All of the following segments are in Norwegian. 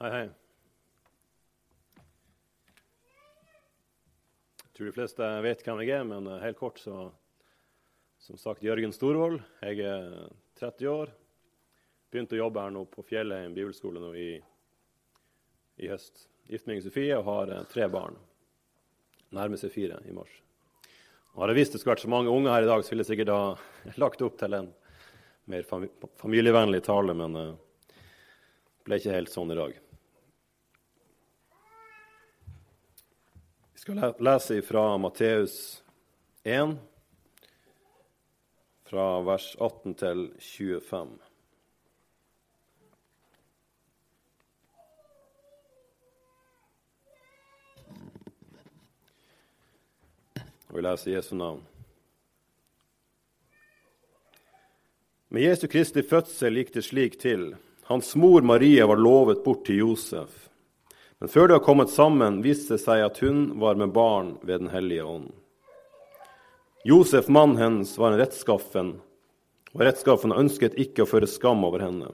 Hei, hei. Jeg tror de fleste vet hvem jeg er, men eh, helt kort så Som sagt, Jørgen Storvold. Jeg er 30 år. Begynte å jobbe her nå på Fjellheim bibelskole nå i, i høst. Gift med Sofie og har eh, tre barn. Nærmer seg fire i mars. Og Hadde jeg visst det skulle vært så mange unger her i dag, så ville jeg sikkert ha lagt opp til en mer familievennlig tale, men det ble ikke helt sånn i dag. Vi skal lese fra Matteus 1, fra vers 18 til 25. Og vi leser Jesu navn. Med Jesu Kristi fødsel gikk det slik til. Hans mor Maria var lovet bort til Josef. Men før de har kommet sammen, viste det seg at hun var med barn ved Den hellige ånd. Josef, mannen hennes, var en rettskaffen, og rettskaffen ønsket ikke å føre skam over henne.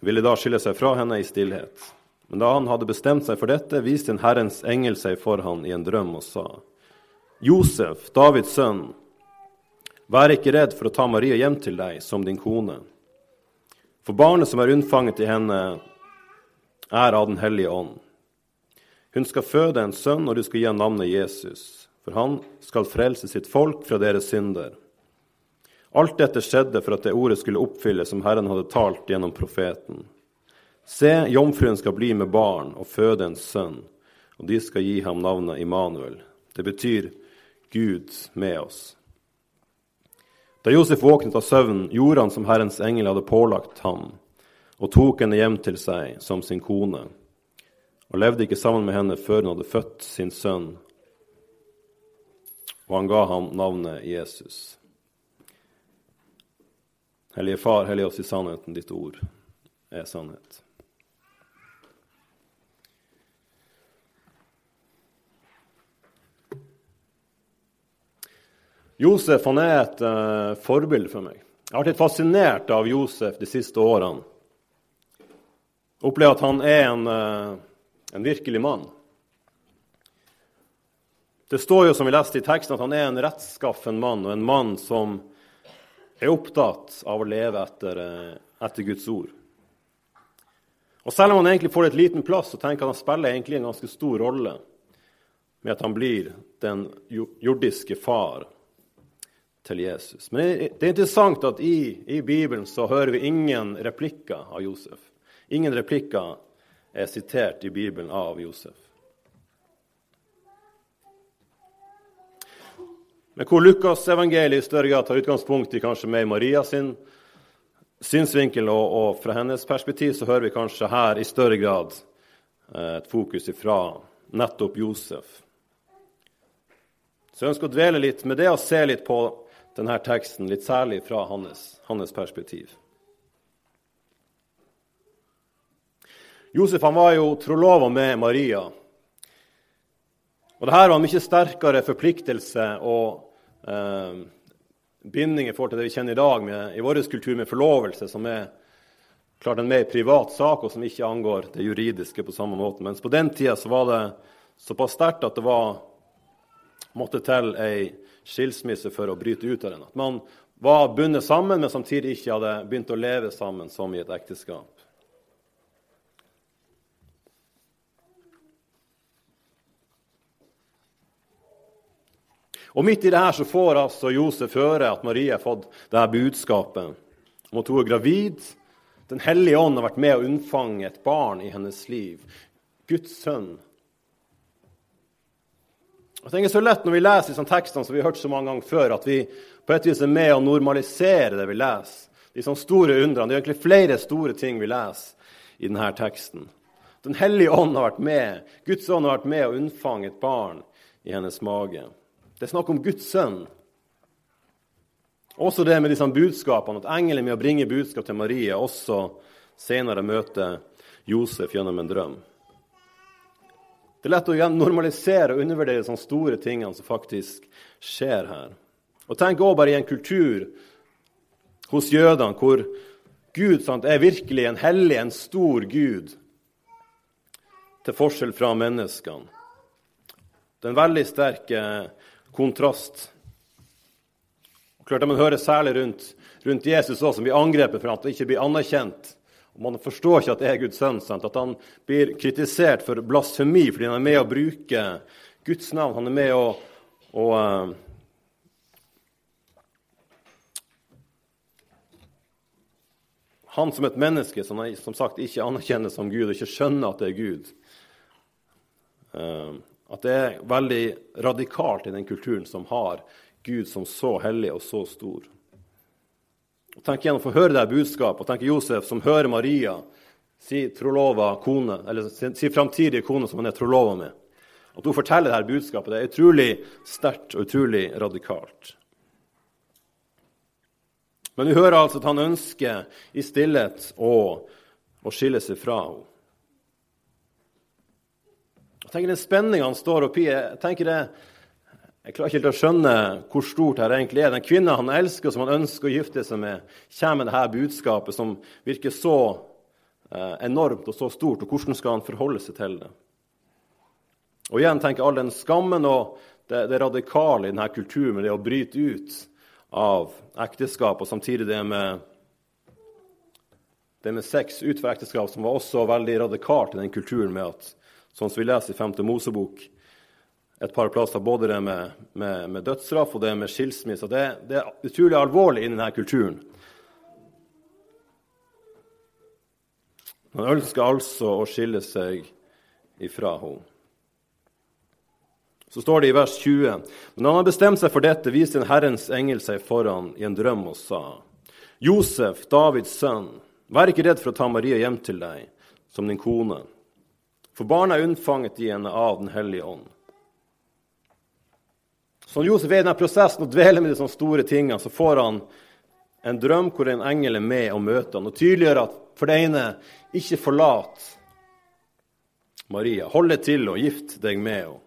Ville da skille seg fra henne i stillhet. Men da han hadde bestemt seg for dette, viste en Herrens engel seg for han i en drøm og sa:" Josef, Davids sønn, vær ikke redd for å ta Maria hjem til deg som din kone. For barnet som er unnfanget i henne, er av Den hellige ånd. Hun skal føde en sønn, og du skal gi ham navnet Jesus, for han skal frelse sitt folk fra deres synder. Alt dette skjedde for at det ordet skulle oppfylles som Herren hadde talt gjennom profeten. Se, jomfruen skal bli med barn og føde en sønn, og de skal gi ham navnet Immanuel. Det betyr Gud med oss. Da Josef våknet av søvnen, gjorde han som Herrens engel hadde pålagt ham, og tok henne hjem til seg som sin kone, og levde ikke sammen med henne før hun hadde født sin sønn, og han ga ham navnet Jesus. Hellige Far, hellig oss i sannheten, ditt ord er sannhet. Josef han er et uh, forbilde for meg. Jeg har vært litt fascinert av Josef de siste årene. Opplever at han er en, uh, en virkelig mann. Det står jo, som vi leste i teksten, at han er en rettskaffen mann, og en mann som er opptatt av å leve etter, uh, etter Guds ord. Og Selv om han egentlig får et liten plass, så tenker han at han spiller egentlig en ganske stor rolle med at han blir den jordiske far til Jesus. Men det er interessant at i, i, Bibelen så hører vi ingen replikker av Josef. Ingen replikker er sitert i Bibelen av Josef. Men hvor Lukasevangeliet i større grad tar utgangspunkt i kanskje mer Maria sin synsvinkel, og, og, fra hennes perspektiv, så hører vi kanskje her i større grad eh, et fokus ifra nettopp Josef. Så jeg ønsker å dvele litt med det og se litt på denne teksten, litt særlig fra hans, hans perspektiv. Josef var jo trolova med Maria. Og Dette var en mye sterkere forpliktelse og eh, binding i forhold til det vi kjenner i dag med, i vår kultur med forlovelse, som er klart en mer privat sak, og som ikke angår det juridiske på samme måte. Mens på den tida var det såpass sterkt at det var, måtte til ei skilsmisse for å bryte ut av den. At man var bundet sammen, men samtidig ikke hadde begynt å leve sammen som i et ekteskap. Og Midt i det her så får altså Josef høre at Marie har fått det her budskapet om at hun er gravid. Den hellige ånd har vært med å unnfange et barn i hennes liv. Guds sønn jeg tenker så lett Når vi leser disse tekstene som vi har hørt så mange ganger før, at vi på et vis er med å normalisere det vi leser. De sånne store undrene. Det er egentlig flere store ting vi leser i denne teksten. Den hellige ånd har vært med. Guds ånd har vært med å unnfange et barn i hennes mage. Det er snakk om Guds sønn. Også det med disse budskapene, at engelen med å bringe budskap til Maria også senere møter Josef gjennom en drøm. Det er lett å normalisere og undervurdere de store tingene som faktisk skjer her. Og Tenk også bare i en kultur hos jødene hvor Gud sant, er virkelig en hellig, en stor Gud, til forskjell fra menneskene. Det er en veldig sterk eh, kontrast. Og klart, Man hører særlig rundt, rundt Jesus også, som blir angrepet for at det ikke blir anerkjent. Og Man forstår ikke at det er Guds sønn. Sant? At han blir kritisert for blasfemi fordi han er med å bruke Guds navn. Han er med å, å uh, Han som et menneske som, som sagt ikke anerkjenner som Gud og ikke skjønner at det er Gud. Uh, at det er veldig radikalt i den kulturen som har Gud som så hellig og så stor. Og Tenk igjen å få høre det budskapet, og tenk Josef som hører Maria si trolova kone, eller si framtidige kone som han er trolova med. At hun forteller dette budskapet, det er utrolig sterkt og utrolig radikalt. Men vi hører altså at han ønsker i stillhet å, å skille seg fra henne. Jeg tenker Den spenninga han står oppi jeg tenker det, jeg klarer ikke helt å skjønne hvor stort dette egentlig er. Den kvinnen han elsker, som han ønsker å gifte seg med, kommer med dette budskapet som virker så eh, enormt og så stort. og Hvordan skal han forholde seg til det? Og igjen tenker jeg all den skammen og det, det radikale i denne kulturen med det å bryte ut av ekteskap, og samtidig det med, det med sex utenfor ekteskap, som var også veldig radikalt i den kulturen med at sånn som vi leser i 5. Mosebok et par plasser, både det med, med, med dødsstraff og det med skilsmisse. Det, det, er utrolig alvorlig i denne kulturen. Han ønsker altså å skille seg ifra henne. Så står det i vers 20.: Men han har bestemt seg for dette, viste en Herrens engel seg foran i en drøm og sa:" Josef, Davids sønn, vær ikke redd for å ta Maria hjem til deg som din kone. For barnet er unnfanget i henne av Den hellige ånd. Så når Josef er i denne prosessen og dveler med de sånne store tingene, så får han en drøm hvor en engel er med og møter han, og tydeliggjør at for det ene ikke forlat Maria. Hold deg til og gift deg med henne.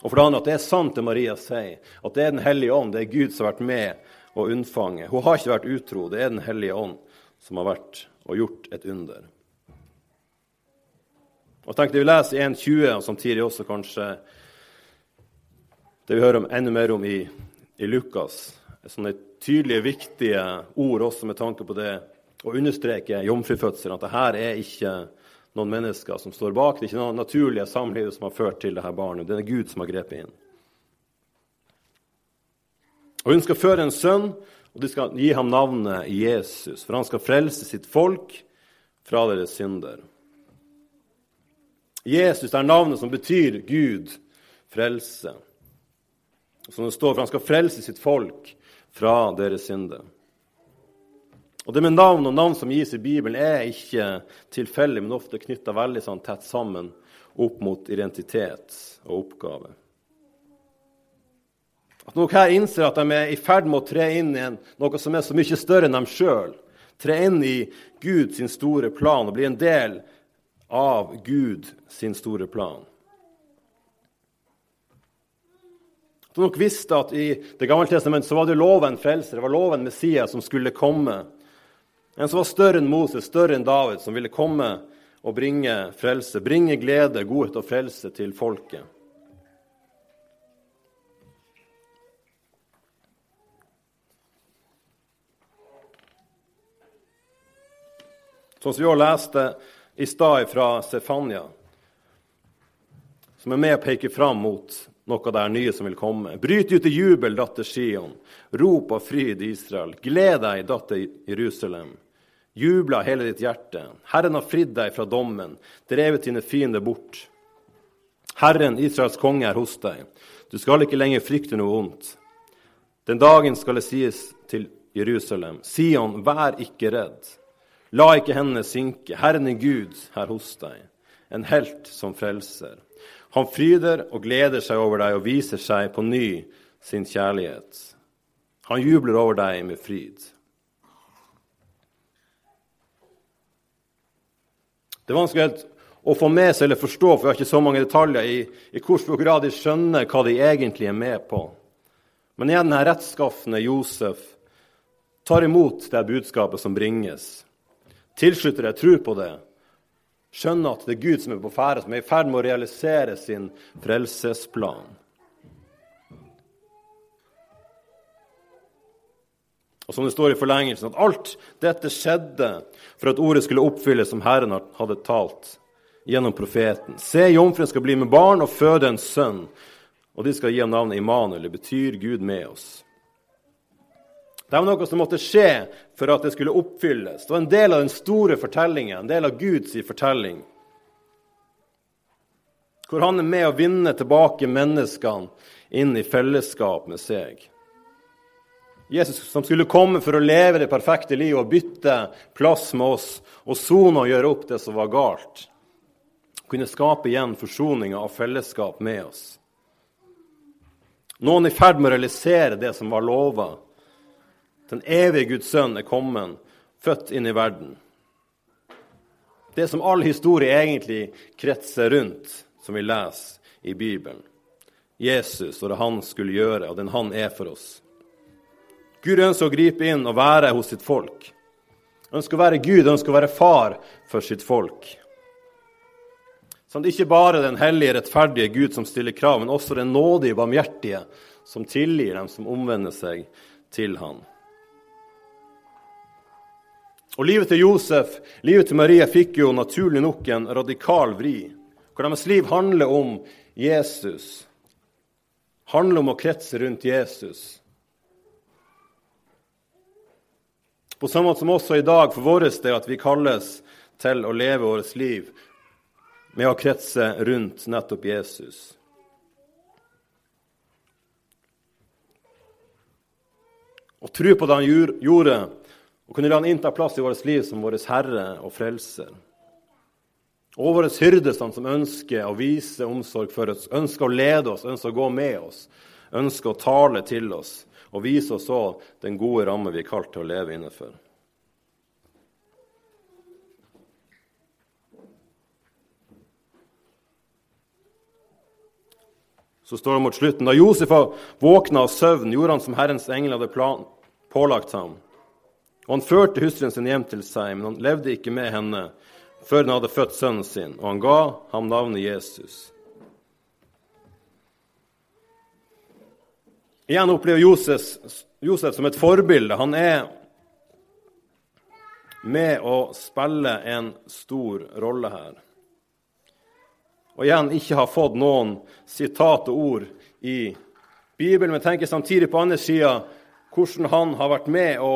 Og for det andre at det er sant det Maria sier, at det er Den hellige ånd, det er Gud som har vært med og unnfanget. Hun har ikke vært utro, det er Den hellige ånd som har vært og gjort et under. Og tenk det Vi leser i 1.20, og samtidig også kanskje det vi hører enda mer om i, i Lukas. Sånne tydelige, viktige ord også med tanke på det å understreke jomfrufødselen. At det her er ikke noen mennesker som står bak. Det er ikke noe naturlige samliv som har ført til dette barnet. Det er Gud som har grepet inn. Og Hun skal føre en sønn, og de skal gi ham navnet Jesus. For han skal frelse sitt folk fra deres synder. Jesus er navnet som betyr Gud frelse. Som det står, for han skal frelse sitt folk fra deres synder. Og Det med navn og navn som gis i Bibelen, er ikke tilfeldig, men ofte knytta veldig sånn tett sammen opp mot identitet og oppgave. At noen her innser at de er i ferd med å tre inn i noe som er så mye større enn dem sjøl. Tre inn i Guds store plan og bli en del av Guds store plan. De nok visste at I Det gamle testamentet så var det loven frelser, det var loven Messias som skulle komme. En som var større enn Moses, større enn David, som ville komme og bringe frelse, bringe glede, godhet og frelse til folket. Sånn som vi også leste i stad fra Stefania, som er med og peker fram mot noe av det nye som vil komme. Bryt ut i jubel, datter Sion. Rop av fryd, Israel. Gled deg, datter Jerusalem. Jubla hele ditt hjerte. Herren har fridd deg fra dommen, drevet dine fiender bort. Herren, Israels konge, er hos deg. Du skal ikke lenger frykte noe ondt. Den dagen skal det sies til Jerusalem, Sion, vær ikke redd. La ikke hendene synke. Herren er Gud her hos deg, en helt som frelser. Han fryder og gleder seg over deg og viser seg på ny sin kjærlighet. Han jubler over deg med fryd. Det er vanskelig å få med seg eller forstå, for vi har ikke så mange detaljer i, i hvor stor grad de skjønner hva de egentlig er med på. Men igjen, denne rettskaffende Josef tar imot det budskapet som bringes. tilslutter det, tror på det, skjønner at det er Gud som er på ferde, som er i ferd med å realisere sin frelsesplan. Og som det står i forlengelsen, at alt dette skjedde for at ordet skulle oppfylles som Herren hadde talt gjennom profeten. Se, jomfruen skal bli med barn og føde en sønn, og de skal gi ham navnet Immanuel. Det betyr Gud med oss. Det var noe som måtte skje for at det skulle oppfylles. Det var en del av den store fortellingen, en del av Guds fortelling. Hvor han er med å vinne tilbake menneskene inn i fellesskap med seg. Jesus som skulle komme for å leve det perfekte livet og bytte plass med oss og sone og gjøre opp det som var galt. Kunne skape igjen forsoninga og fellesskap med oss. Noen i ferd med å realisere det som var lova. Den evige Guds sønn er kommet, født inn i verden. Det som all historie egentlig kretser rundt, som vi leser i Bibelen. Jesus og det han skulle gjøre, og den han er for oss. Gud ønsker å gripe inn og være hos sitt folk. Han ønsker å være Gud, han ønsker å være far for sitt folk. Sånn, er ikke bare den hellige, rettferdige Gud som stiller krav, men også den nådige, barmhjertige som tilgir dem som omvender seg til han. Og Livet til Josef, livet til Maria, fikk jo naturlig nok en radikal vri. Hvor deres liv handler om Jesus, handler om å kretse rundt Jesus. På samme måte som også i dag for vår del at vi kalles til å leve vårt liv med å kretse rundt nettopp Jesus. Å tro på det han gjorde, og kunne la han innta plass i vårt liv som vår Herre og Frelser. Og vår hyrde som ønsker å vise omsorg for oss, ønsker å lede oss, ønsker å gå med oss, ønsker å tale til oss og vise oss òg den gode ramme vi er kalt til å leve innenfor. Så står det mot slutten da Josef våkna av søvn, gjorde han som Herrens engel hadde pålagt ham. Og Han førte hustruen sin hjem til seg, men han levde ikke med henne før hun hadde født sønnen sin, og han ga ham navnet Jesus. Igjen opplever Josef, Josef som et forbilde. Han er med å spille en stor rolle her. Og igjen ikke har fått noen sitat og ord i Bibelen, men tenker samtidig på andre sida hvordan han har vært med å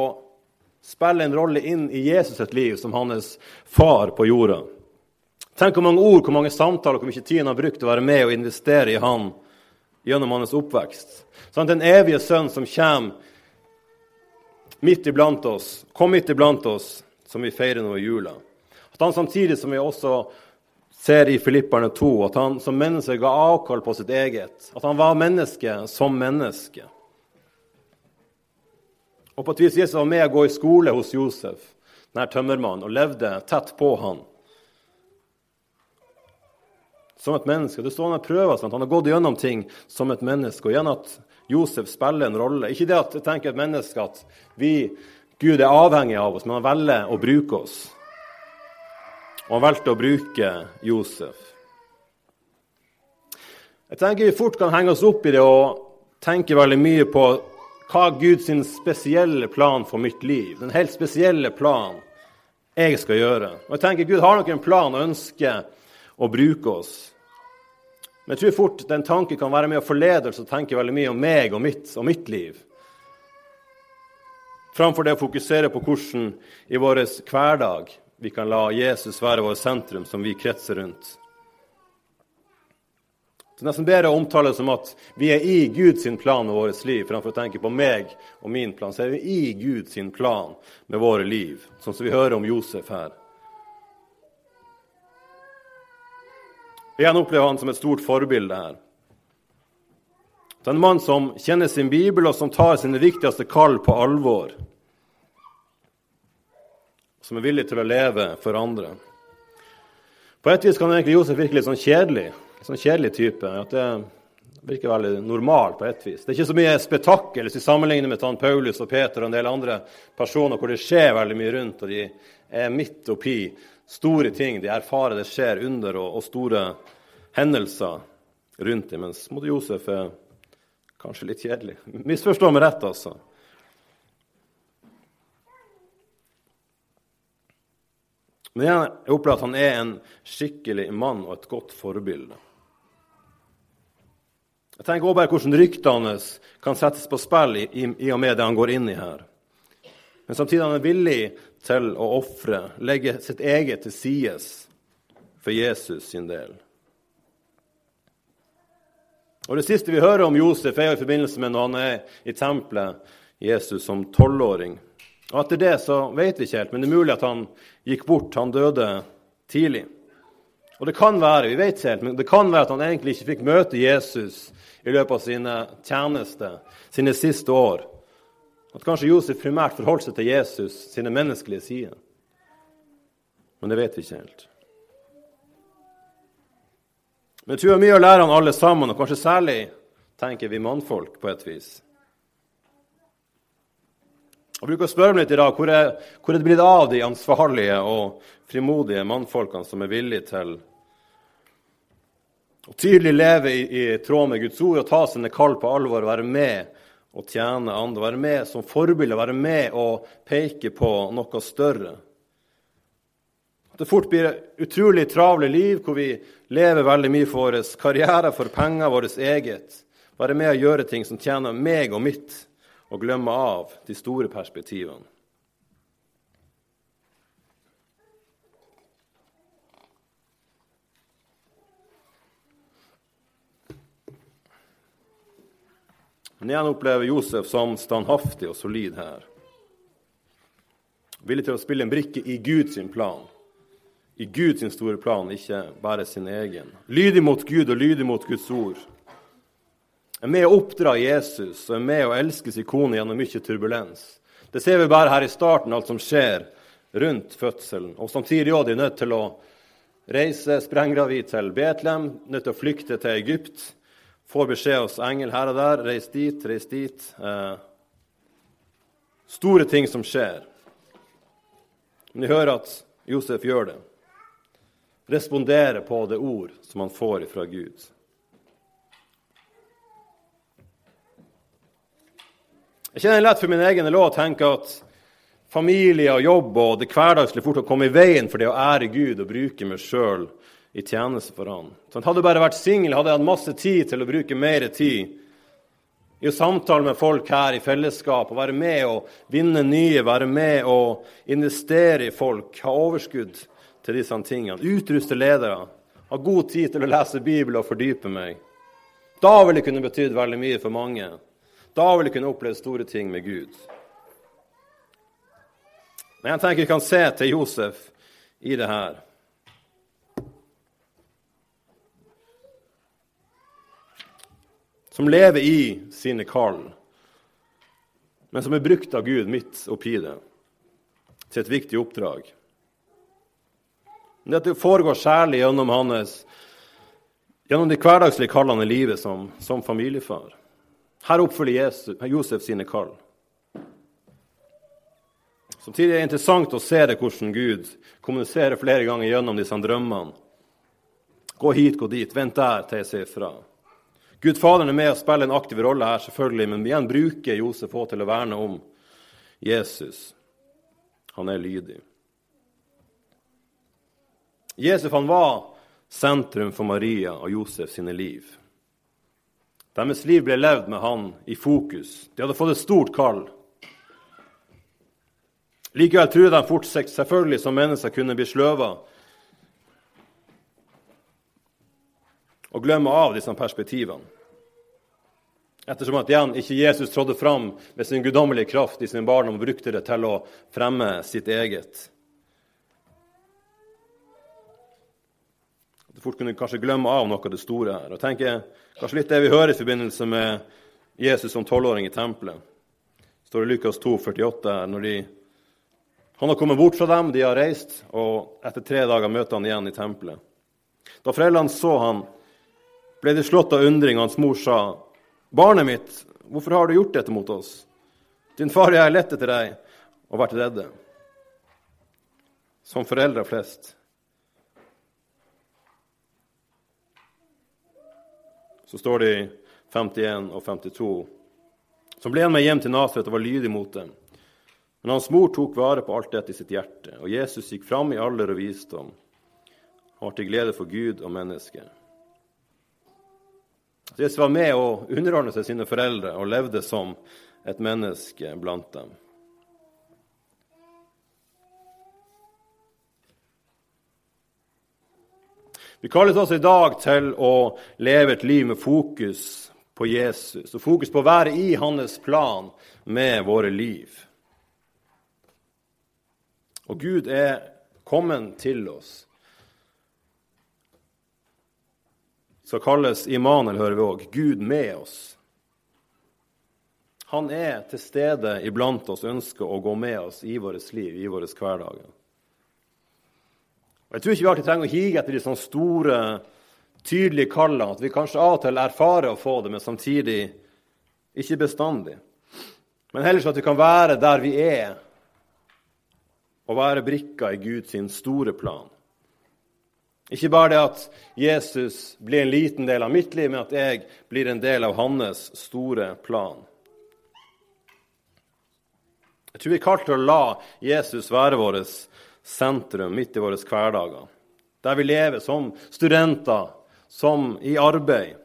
spille en rolle inn i Jesus sitt liv som hans far på jorda. Tenk hvor mange ord, hvor mange samtaler, hvor mye tid han har brukt å være med og investere i han gjennom hans oppvekst. Sånn, den evige sønn som kommer midt iblant oss, kom midt iblant oss, som vi feirer nå i jula. At han samtidig som vi også ser i Filipperne 2, at han som menneske ga avkall på sitt eget. At han var menneske som menneske. Og på et vis Jesus var med å gå i skole hos Josef, denne tømmermannen, og levde tett på han som et menneske. Det står han prøver sånn, Han har gått gjennom ting som et menneske. Og igjen at Josef spiller en rolle. Ikke det at jeg tenker et menneske at vi, Gud er avhengig av oss, men han velger å bruke oss. Og han valgte å bruke Josef. Jeg tenker vi fort kan henge oss opp i det og tenke veldig mye på hva er Guds spesielle plan for mitt liv. Den helt spesielle plan jeg skal gjøre. Og jeg tenker Gud har nok en plan og ønsker å bruke oss. Men jeg tror fort den tanken kan være med å forlede oss og tenke veldig mye om meg og mitt, og mitt liv. Framfor det å fokusere på hvordan i vår hverdag vi kan la Jesus være vår sentrum som vi kretser rundt. Er nesten bedre å omtale det som at vi er i Guds plan med vårt liv, framfor å tenke på meg og min plan. Så er vi i Guds plan med våre liv, sånn som vi hører om Josef her. Igjen opplever han som et stort forbilde her. Det er en mann som kjenner sin bibel, og som tar sine viktigste kall på alvor. Som er villig til å leve for andre. På et vis kan egentlig Josef virke litt sånn kjedelig. Sånn kjedelig type. At det, virker veldig normalt på et vis. Det er ikke så mye spetakkel hvis vi sammenligner med Paulus og Peter og en del andre personer hvor det skjer veldig mye rundt, og de er midt oppi store ting. De erfarer det skjer under og, og store hendelser rundt dem, mens mot Josef er kanskje litt kjedelig. Misforstå meg rett, altså. Men jeg opplever at han er en skikkelig mann og et godt forbilde. Jeg tenker også bare hvordan ryktene kan settes på spill i, i, og med det han går inn i her. Men samtidig er han villig til å ofre, legge sitt eget til side for Jesus sin del. Og Det siste vi hører om Josef, er i forbindelse med når han er i tempelet, Jesus som tolvåring. Og Etter det så vet vi ikke helt, men det er mulig at han gikk bort. Han døde tidlig. Og det kan være vi vet ikke helt, men det kan være at han egentlig ikke fikk møte Jesus i løpet av sine tjenester, sine siste år. At kanskje Josef primært forholdt seg til Jesus sine menneskelige sider. Men det vet vi ikke helt. Men jeg tror er mye å lære han alle sammen, og kanskje særlig tenker vi mannfolk på et vis. Jeg bruker å spørre meg litt i dag hvor er, hvor er det blitt av de ansvarlige og frimodige mannfolkene som er villige til å tydelig leve i, i tråd med Guds ord og ta sine kall på alvor, være med og tjene andre, være med som forbilde, være med og peke på noe større. Det fort blir et utrolig travle liv hvor vi lever veldig mye for vår karriere, for penger, vårt eget. Være med og gjøre ting som tjener meg og mitt og glemme av de store perspektivene. Men igjen opplever Josef som standhaftig og solid her. Villig til å spille en brikke i Guds plan. I Guds store plan, ikke bare sin egen. Lydig mot Gud og lydig mot Guds ord er med å oppdra Jesus og er med å elske sin kone gjennom mye turbulens. Det ser vi bare her i starten, alt som skjer rundt fødselen. Og samtidig er de nødt til å reise sprenggravid til Betlehem, nødt til å flykte til Egypt. Får beskjed hos engel her og der. Reis dit, reis dit. Eh, store ting som skjer. Men de hører at Josef gjør det. Responderer på det ord som han får fra Gud. Jeg kjenner lett for min egen lov å tenke at familie og jobb og det hverdagslige fort kan komme i veien for det å ære Gud og bruke meg sjøl i tjeneste for Han. Så hadde jeg bare vært singel, hadde jeg hatt masse tid til å bruke mer tid i å samtale med folk her i fellesskap, og være med og vinne nye, være med og investere i folk, ha overskudd til disse tingene, utruste ledere, ha god tid til å lese Bibelen og fordype meg. Da ville det kunne betydd veldig mye for mange. Da vil jeg kunne oppleve store ting med Gud. Men jeg tenker vi kan se til Josef i det her. Som lever i sine kall, men som er brukt av Gud midt oppi det, til et viktig oppdrag. Dette foregår særlig gjennom hans gjennom de hverdagslige kallene i livet som, som familiefar. Her oppfyller Josef sine kall. Samtidig er det interessant å se det hvordan Gud kommuniserer flere ganger gjennom disse drømmene. Gå hit, gå dit, vent der til jeg sier fra. Gud Faderen er med og spiller en aktiv rolle her, selvfølgelig, men igjen bruker Josef òg til å verne om Jesus. Han er lydig. Jesus han var sentrum for Maria og Josef sine liv. Deres liv ble levd med han i fokus. De hadde fått et stort kall. Likevel tror de fort selvfølgelig som mennesker kunne bli sløva og glemme av disse perspektivene. Ettersom at igjen ikke Jesus trådde fram med sin guddommelige kraft i sin barndom og brukte det til å fremme sitt eget. At du fort kunne kanskje glemme av noe av det store her. Og tenker Kanskje litt det vi hører i forbindelse med Jesus som tolvåring i tempelet. Det står i Lukas 2, 48 her, når de, Han har kommet bort fra dem, de har reist, og etter tre dager møter han igjen i tempelet. Da foreldrene så han, ble de slått av undring, og hans mor sa, 'Barnet mitt, hvorfor har du gjort dette mot oss?' 'Din far og jeg har lett etter deg og vært redde.' Som foreldre flest. Så står det i 51 og 52. Så ble han med hjem til Nasaret og var lydig mot dem. Men hans mor tok vare på alt dette i sitt hjerte, og Jesus gikk fram i alder og visdom. Han var til glede for Gud og mennesker. Jesus var med å underordne seg sine foreldre og levde som et menneske blant dem. Vi kalles også i dag til å leve et liv med fokus på Jesus og fokus på å være i hans plan med våre liv. Og Gud er kommet til oss skal kalles Immanuel, hører vi òg. Gud med oss. Han er til stede iblant oss, ønsker å gå med oss i vårt liv, i våre hverdager. Jeg tror ikke vi alltid trenger å hige etter de sånne store, tydelige kallene. At vi kanskje av og til erfarer å få det, men samtidig ikke bestandig. Men heller så at vi kan være der vi er, og være brikka i Guds store plan. Ikke bare det at Jesus blir en liten del av mitt liv, men at jeg blir en del av hans store plan. Jeg tror vi er kalt til å la Jesus være vårt sentrum midt i våre hverdager. Der vi lever som studenter, som i arbeid,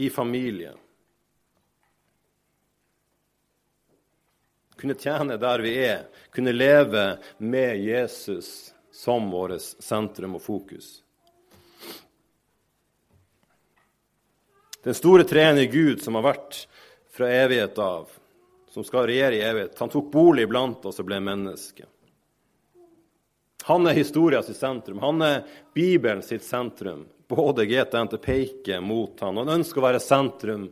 i familie. Kunne tjene der vi er, kunne leve med Jesus som vårt sentrum og fokus. Den store treenige Gud som har vært fra evighet av, som skal regjere i evighet, han tok bolig blant oss og ble menneske. Han er historia sentrum. Han er Bibelen sitt sentrum. Både GTNT peker mot han, og han ønsker å være sentrum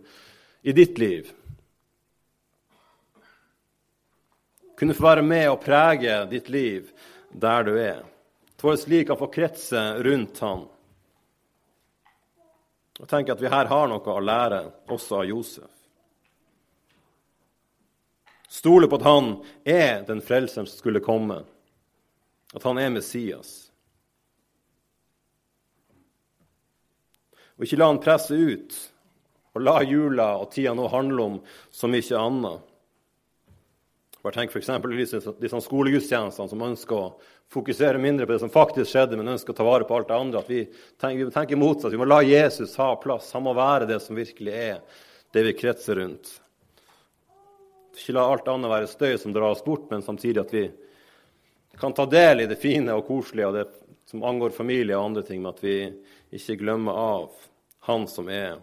i ditt liv. Kunne få være med og prege ditt liv der du er. At vårt liv kan få kretse rundt han. Og tenker at vi her har noe å lære også av Josef. Stole på at han er den frelseren som skulle komme, at han er Messias. Og ikke la han presse ut, og la jula og tida nå handle om så mye annet. Bare tenk f.eks. disse, disse skolegudstjenestene som ønsker å fokusere mindre på det som faktisk skjedde, men ønsker å ta vare på alt det andre. At vi tenker, vi tenker motsatt. Vi må la Jesus ha plass. Han må være det som virkelig er det vi kretser rundt. Ikke la alt annet være støy som drar oss bort, men samtidig at vi kan ta del i det fine og koselige og det som angår familie og andre ting, men at vi ikke glemmer av Han som er,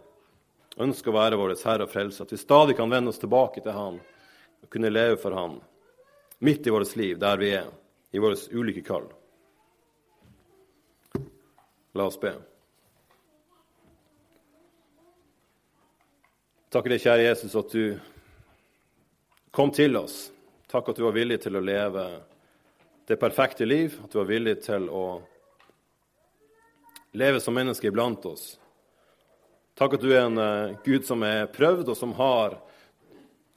ønsker å være vår Herre og Frelse. At vi stadig kan vende oss tilbake til Han å kunne leve for Han midt i vårt liv, der vi er, i våre ulike kall. La oss be. Takk deg, kjære Jesus, at du kom til oss. Takk at du var villig til å leve det perfekte liv, at du var villig til å leve som menneske iblant oss. Takk at du er en uh, Gud som er prøvd, og som har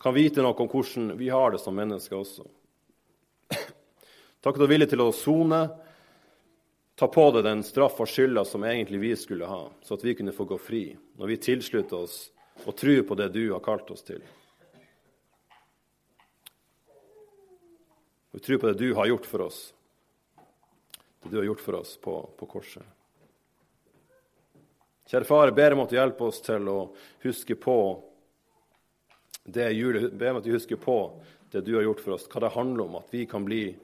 kan vite noe om hvordan vi har det som mennesker også. Takk at du er villig til å sone, ta på deg den straff og skylda som egentlig vi skulle ha, så at vi kunne få gå fri når vi tilslutter oss og tror på det du har kalt oss til. Vi tror på det du har gjort for oss, det du har gjort for oss på, på korset. Kjære far, jeg ber om at du hjelper oss til å huske på det julet, ber om at vi husker på det du har gjort for oss, hva det handler om, at vi kan bli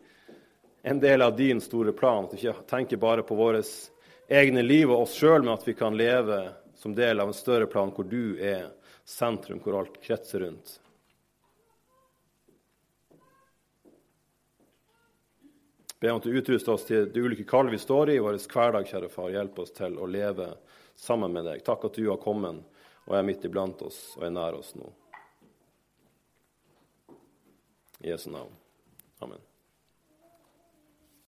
en del av din store plan. At vi ikke tenker bare på våre egne liv og oss sjøl, men at vi kan leve som del av en større plan hvor du er sentrum, hvor alt kretser rundt. Be om at du utruster oss til de ulike kall vi står i i vår hverdag, kjære far. Hjelp oss til å leve sammen med deg. Takk at du har kommet og er midt iblant oss og er nær oss nå. Jesu navn. Amen.